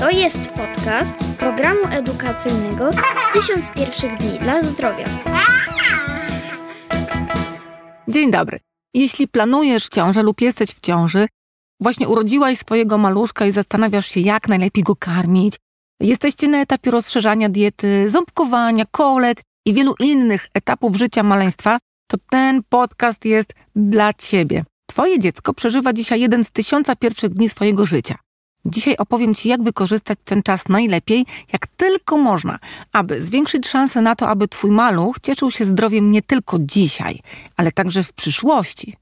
To jest podcast programu edukacyjnego 1000 pierwszych dni dla zdrowia. Dzień dobry. Jeśli planujesz ciążę lub jesteś w ciąży, właśnie urodziłaś swojego maluszka i zastanawiasz się, jak najlepiej go karmić, jesteście na etapie rozszerzania diety, ząbkowania, kolek i wielu innych etapów życia maleństwa, to ten podcast jest dla Ciebie. Twoje dziecko przeżywa dzisiaj jeden z tysiąca pierwszych dni swojego życia. Dzisiaj opowiem Ci, jak wykorzystać ten czas najlepiej, jak tylko można, aby zwiększyć szanse na to, aby Twój maluch cieszył się zdrowiem nie tylko dzisiaj, ale także w przyszłości.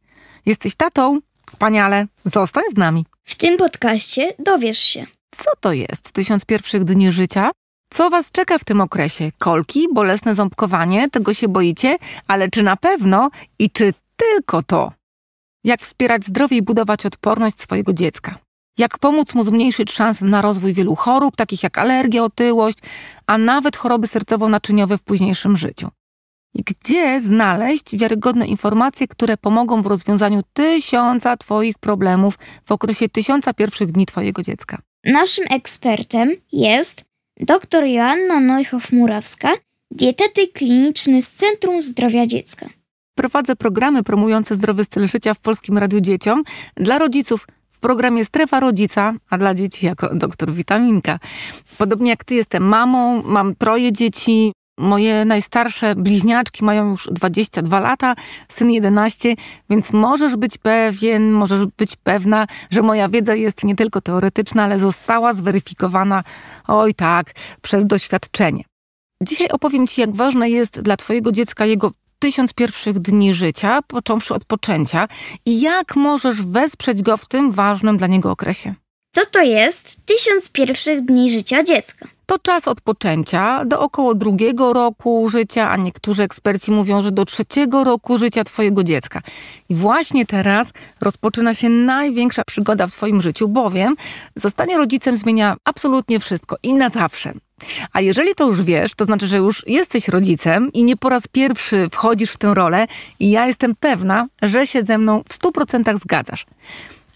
Jesteś tatą? Wspaniale, zostań z nami. W tym podcaście dowiesz się, Co to jest tysiąc pierwszych dni życia? Co Was czeka w tym okresie? Kolki, bolesne ząbkowanie, tego się boicie? Ale czy na pewno i czy tylko to? Jak wspierać zdrowie i budować odporność swojego dziecka? Jak pomóc mu zmniejszyć szanse na rozwój wielu chorób, takich jak alergia, otyłość, a nawet choroby sercowo-naczyniowe w późniejszym życiu? I gdzie znaleźć wiarygodne informacje, które pomogą w rozwiązaniu tysiąca Twoich problemów w okresie tysiąca pierwszych dni Twojego dziecka? naszym ekspertem jest dr Joanna Neuhoff-Murawska, dietetyk kliniczny z Centrum Zdrowia Dziecka. Prowadzę programy promujące zdrowy styl życia w Polskim Radiu Dzieciom dla rodziców programie Strefa Rodzica, a dla dzieci jako doktor Witaminka. Podobnie jak ty jestem mamą, mam troje dzieci. Moje najstarsze bliźniaczki mają już 22 lata, syn 11, więc możesz być pewien, możesz być pewna, że moja wiedza jest nie tylko teoretyczna, ale została zweryfikowana, oj tak, przez doświadczenie. Dzisiaj opowiem Ci, jak ważne jest dla Twojego dziecka jego tysiąc pierwszych dni życia, począwszy od poczęcia, i jak możesz wesprzeć go w tym ważnym dla niego okresie. Co to jest tysiąc pierwszych dni życia dziecka? To czas od poczęcia do około drugiego roku życia, a niektórzy eksperci mówią, że do trzeciego roku życia Twojego dziecka. I właśnie teraz rozpoczyna się największa przygoda w Twoim życiu, bowiem zostanie rodzicem zmienia absolutnie wszystko i na zawsze. A jeżeli to już wiesz, to znaczy, że już jesteś rodzicem i nie po raz pierwszy wchodzisz w tę rolę, i ja jestem pewna, że się ze mną w 100% zgadzasz.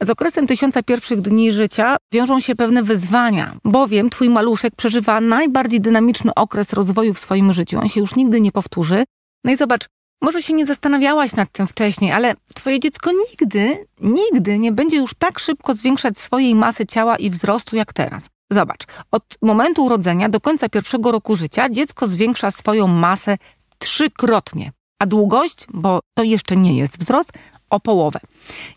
Z okresem tysiąca pierwszych dni życia wiążą się pewne wyzwania, bowiem twój maluszek przeżywa najbardziej dynamiczny okres rozwoju w swoim życiu. On się już nigdy nie powtórzy. No i zobacz, może się nie zastanawiałaś nad tym wcześniej, ale twoje dziecko nigdy, nigdy nie będzie już tak szybko zwiększać swojej masy ciała i wzrostu jak teraz. Zobacz, od momentu urodzenia do końca pierwszego roku życia dziecko zwiększa swoją masę trzykrotnie, a długość, bo to jeszcze nie jest wzrost, o połowę.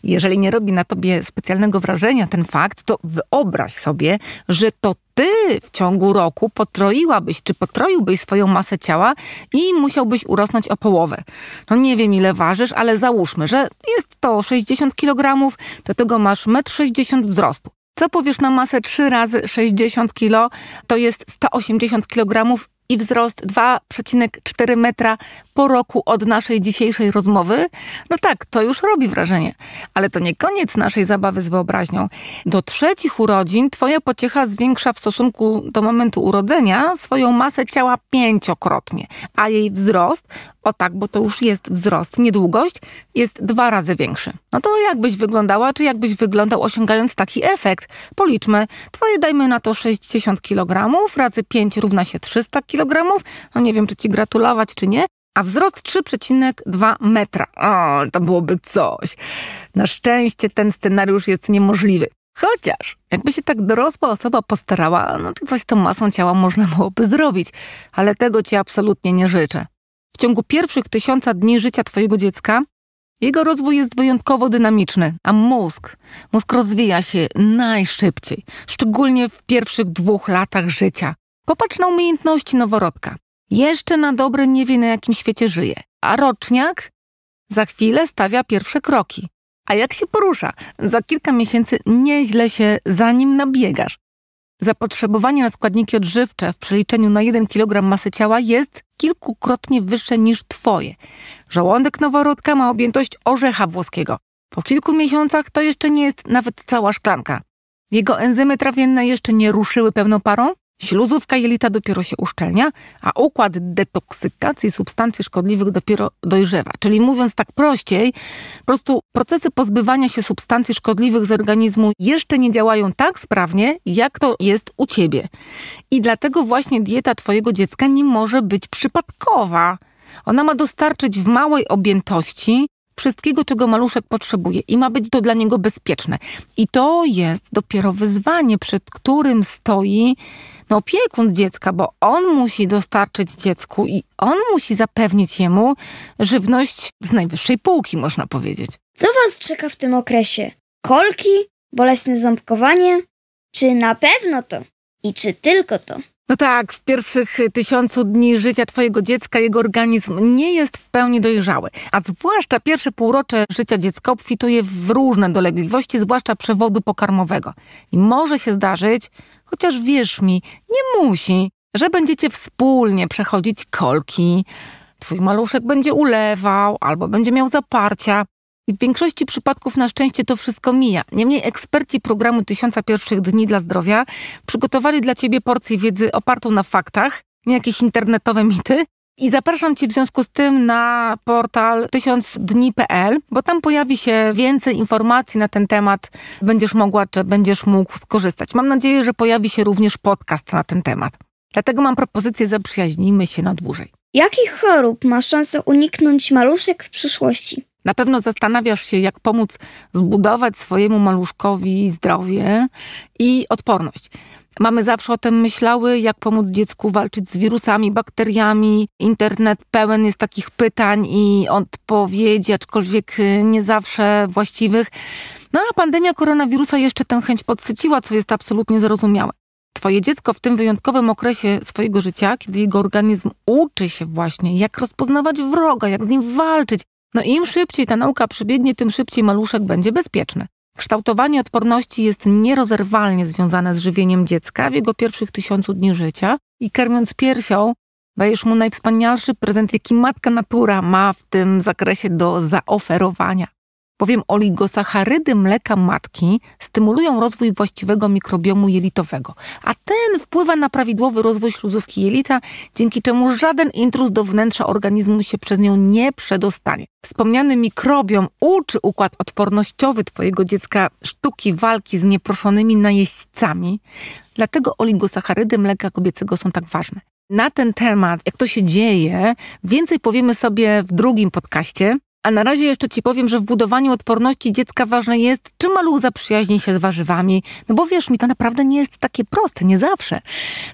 Jeżeli nie robi na tobie specjalnego wrażenia ten fakt, to wyobraź sobie, że to ty w ciągu roku potroiłabyś czy potroiłbyś swoją masę ciała i musiałbyś urosnąć o połowę. No nie wiem ile ważysz, ale załóżmy, że jest to 60 kg, do tego masz 1,60 m wzrostu. Co powiesz na masę 3 razy 60 kg? To jest 180 kg i wzrost 2,4 metra po roku od naszej dzisiejszej rozmowy? No tak, to już robi wrażenie. Ale to nie koniec naszej zabawy z wyobraźnią. Do trzecich urodzin twoja pociecha zwiększa w stosunku do momentu urodzenia swoją masę ciała pięciokrotnie, a jej wzrost, o tak, bo to już jest wzrost, niedługość, jest dwa razy większy. No to jakbyś wyglądała, czy jakbyś wyglądał osiągając taki efekt? Policzmy. Twoje dajmy na to 60 kg, razy 5 równa się 300 kg. No nie wiem, czy ci gratulować, czy nie. A wzrost 3,2 metra. O, to byłoby coś. Na szczęście ten scenariusz jest niemożliwy. Chociaż, jakby się tak dorosła osoba postarała, no to coś z tą masą ciała można byłoby zrobić. Ale tego ci absolutnie nie życzę. W ciągu pierwszych tysiąca dni życia twojego dziecka jego rozwój jest wyjątkowo dynamiczny, a mózg, mózg rozwija się najszybciej, szczególnie w pierwszych dwóch latach życia. Popatrz na umiejętności noworodka. Jeszcze na dobre nie wie, na jakim świecie żyje, a roczniak za chwilę stawia pierwsze kroki. A jak się porusza? Za kilka miesięcy nieźle się za nim nabiegasz. Zapotrzebowanie na składniki odżywcze w przeliczeniu na 1 kg masy ciała jest kilkukrotnie wyższe niż twoje. Żołądek noworodka ma objętość orzecha włoskiego. Po kilku miesiącach to jeszcze nie jest nawet cała szklanka. Jego enzymy trawienne jeszcze nie ruszyły pełną parą. Śluzówka jelita dopiero się uszczelnia, a układ detoksykacji substancji szkodliwych dopiero dojrzewa. Czyli mówiąc tak prościej, po prostu procesy pozbywania się substancji szkodliwych z organizmu jeszcze nie działają tak sprawnie, jak to jest u ciebie. I dlatego właśnie dieta twojego dziecka nie może być przypadkowa. Ona ma dostarczyć w małej objętości wszystkiego, czego maluszek potrzebuje i ma być to dla niego bezpieczne. I to jest dopiero wyzwanie, przed którym stoi no, opiekun dziecka, bo on musi dostarczyć dziecku i on musi zapewnić jemu żywność z najwyższej półki, można powiedzieć. Co Was czeka w tym okresie? Kolki? Bolesne ząbkowanie? Czy na pewno to? I czy tylko to? No tak, w pierwszych tysiącu dni życia twojego dziecka jego organizm nie jest w pełni dojrzały, a zwłaszcza pierwsze półrocze życia dziecka obfituje w różne dolegliwości, zwłaszcza przewodu pokarmowego. I może się zdarzyć, chociaż wierz mi, nie musi, że będziecie wspólnie przechodzić kolki, twój maluszek będzie ulewał albo będzie miał zaparcia, w większości przypadków na szczęście to wszystko mija. Niemniej eksperci programu Tysiąca Pierwszych Dni dla Zdrowia przygotowali dla Ciebie porcję wiedzy opartą na faktach, nie jakieś internetowe mity. I zapraszam Cię w związku z tym na portal tysiącdni.pl, bo tam pojawi się więcej informacji na ten temat. Będziesz mogła, czy będziesz mógł skorzystać. Mam nadzieję, że pojawi się również podcast na ten temat. Dlatego mam propozycję, zaprzyjaźnijmy się na dłużej. Jakich chorób ma szansę uniknąć maluszek w przyszłości? Na pewno zastanawiasz się, jak pomóc zbudować swojemu maluszkowi zdrowie i odporność. Mamy zawsze o tym myślały, jak pomóc dziecku walczyć z wirusami, bakteriami. Internet pełen jest takich pytań i odpowiedzi, aczkolwiek nie zawsze właściwych. No a pandemia koronawirusa jeszcze tę chęć podsyciła, co jest absolutnie zrozumiałe. Twoje dziecko w tym wyjątkowym okresie swojego życia, kiedy jego organizm uczy się właśnie, jak rozpoznawać wroga, jak z nim walczyć, no im szybciej ta nauka przebiegnie, tym szybciej maluszek będzie bezpieczny. Kształtowanie odporności jest nierozerwalnie związane z żywieniem dziecka w jego pierwszych tysiącu dni życia i karmiąc piersią, dajesz mu najwspanialszy prezent, jaki matka natura ma w tym zakresie do zaoferowania bowiem oligosacharydy mleka matki stymulują rozwój właściwego mikrobiomu jelitowego, a ten wpływa na prawidłowy rozwój śluzówki jelita, dzięki czemu żaden intruz do wnętrza organizmu się przez nią nie przedostanie. Wspomniany mikrobiom uczy układ odpornościowy Twojego dziecka sztuki walki z nieproszonymi najeźdźcami, dlatego oligosacharydy mleka kobiecego są tak ważne. Na ten temat, jak to się dzieje, więcej powiemy sobie w drugim podcaście, a na razie jeszcze Ci powiem, że w budowaniu odporności dziecka ważne jest, czy maluch zaprzyjaźni się z warzywami. No bo wiesz mi, to naprawdę nie jest takie proste, nie zawsze.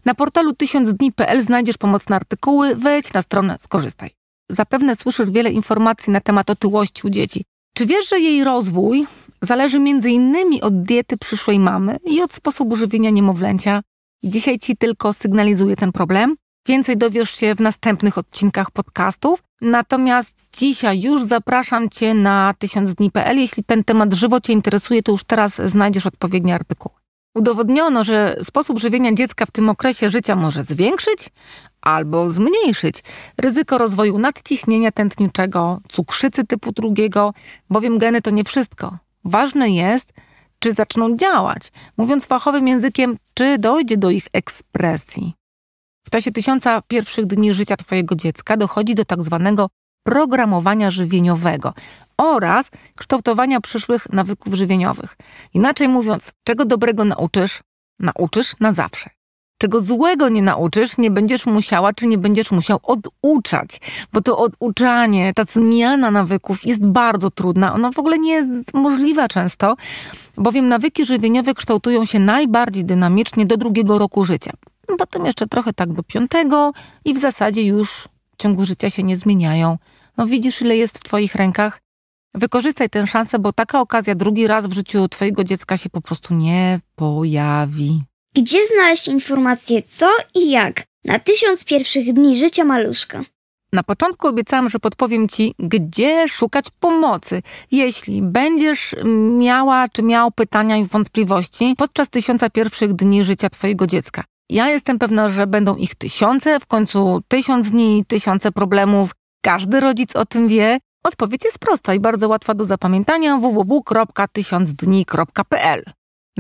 Na portalu 1000dni.pl znajdziesz pomocne artykuły, wejdź na stronę, skorzystaj. Zapewne słyszysz wiele informacji na temat otyłości u dzieci. Czy wiesz, że jej rozwój zależy innymi od diety przyszłej mamy i od sposobu żywienia niemowlęcia? Dzisiaj Ci tylko sygnalizuję ten problem. Więcej dowiesz się w następnych odcinkach podcastów. Natomiast dzisiaj już zapraszam Cię na 1000dni.pl. Jeśli ten temat żywo Cię interesuje, to już teraz znajdziesz odpowiednie artykuły. Udowodniono, że sposób żywienia dziecka w tym okresie życia może zwiększyć albo zmniejszyć ryzyko rozwoju nadciśnienia tętniczego, cukrzycy typu drugiego, bowiem geny to nie wszystko. Ważne jest, czy zaczną działać. Mówiąc fachowym językiem, czy dojdzie do ich ekspresji. W czasie tysiąca pierwszych dni życia Twojego dziecka dochodzi do tak zwanego programowania żywieniowego oraz kształtowania przyszłych nawyków żywieniowych. Inaczej mówiąc, czego dobrego nauczysz, nauczysz na zawsze. Czego złego nie nauczysz, nie będziesz musiała czy nie będziesz musiał oduczać, bo to oduczanie, ta zmiana nawyków jest bardzo trudna. Ona w ogóle nie jest możliwa często, bowiem nawyki żywieniowe kształtują się najbardziej dynamicznie do drugiego roku życia potem jeszcze trochę tak do piątego i w zasadzie już w ciągu życia się nie zmieniają. No widzisz, ile jest w Twoich rękach. Wykorzystaj tę szansę, bo taka okazja drugi raz w życiu Twojego dziecka się po prostu nie pojawi. Gdzie znaleźć informacje co i jak na tysiąc pierwszych dni życia maluszka? Na początku obiecałam, że podpowiem Ci, gdzie szukać pomocy, jeśli będziesz miała czy miał pytania i wątpliwości podczas tysiąca pierwszych dni życia Twojego dziecka. Ja jestem pewna, że będą ich tysiące, w końcu tysiąc dni, tysiące problemów. Każdy rodzic o tym wie. Odpowiedź jest prosta i bardzo łatwa do zapamiętania www.tysiącdni.pl.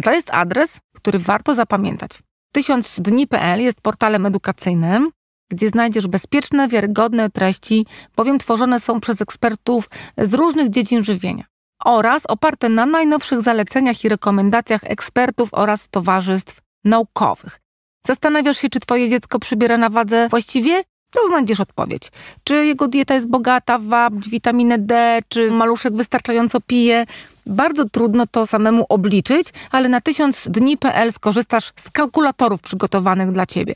To jest adres, który warto zapamiętać. 1000dni.pl jest portalem edukacyjnym, gdzie znajdziesz bezpieczne, wiarygodne treści, bowiem tworzone są przez ekspertów z różnych dziedzin żywienia oraz oparte na najnowszych zaleceniach i rekomendacjach ekspertów oraz towarzystw naukowych. Zastanawiasz się, czy twoje dziecko przybiera na wadze właściwie? To znajdziesz odpowiedź. Czy jego dieta jest bogata w wapń, witaminę D, czy maluszek wystarczająco pije? Bardzo trudno to samemu obliczyć, ale na 1000 dni.pl skorzystasz z kalkulatorów przygotowanych dla ciebie.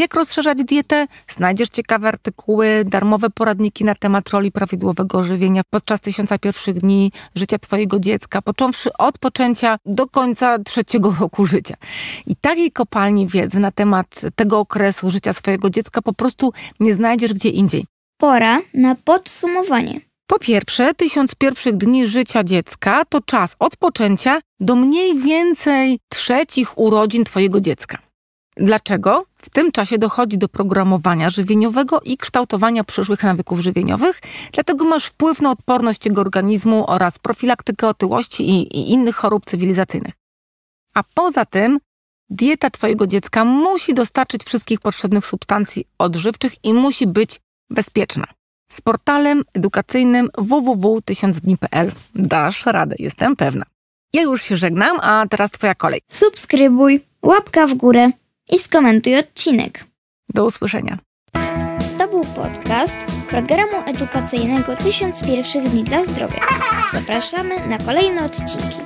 Jak rozszerzać dietę? Znajdziesz ciekawe artykuły, darmowe poradniki na temat roli prawidłowego żywienia podczas tysiąca pierwszych dni życia Twojego dziecka, począwszy od poczęcia do końca trzeciego roku życia. I takiej kopalni wiedzy na temat tego okresu życia swojego dziecka po prostu nie znajdziesz gdzie indziej. Pora na podsumowanie. Po pierwsze, tysiąc pierwszych dni życia dziecka to czas od poczęcia do mniej więcej trzecich urodzin Twojego dziecka. Dlaczego? W tym czasie dochodzi do programowania żywieniowego i kształtowania przyszłych nawyków żywieniowych, dlatego masz wpływ na odporność jego organizmu oraz profilaktykę otyłości i, i innych chorób cywilizacyjnych. A poza tym, dieta Twojego dziecka musi dostarczyć wszystkich potrzebnych substancji odżywczych i musi być bezpieczna. Z portalem edukacyjnym www.1000dni.pl dasz radę, jestem pewna. Ja już się żegnam, a teraz Twoja kolej. Subskrybuj, łapka w górę i skomentuj odcinek. Do usłyszenia. To był podcast programu edukacyjnego 1000 pierwszych dni dla zdrowia. Zapraszamy na kolejne odcinki.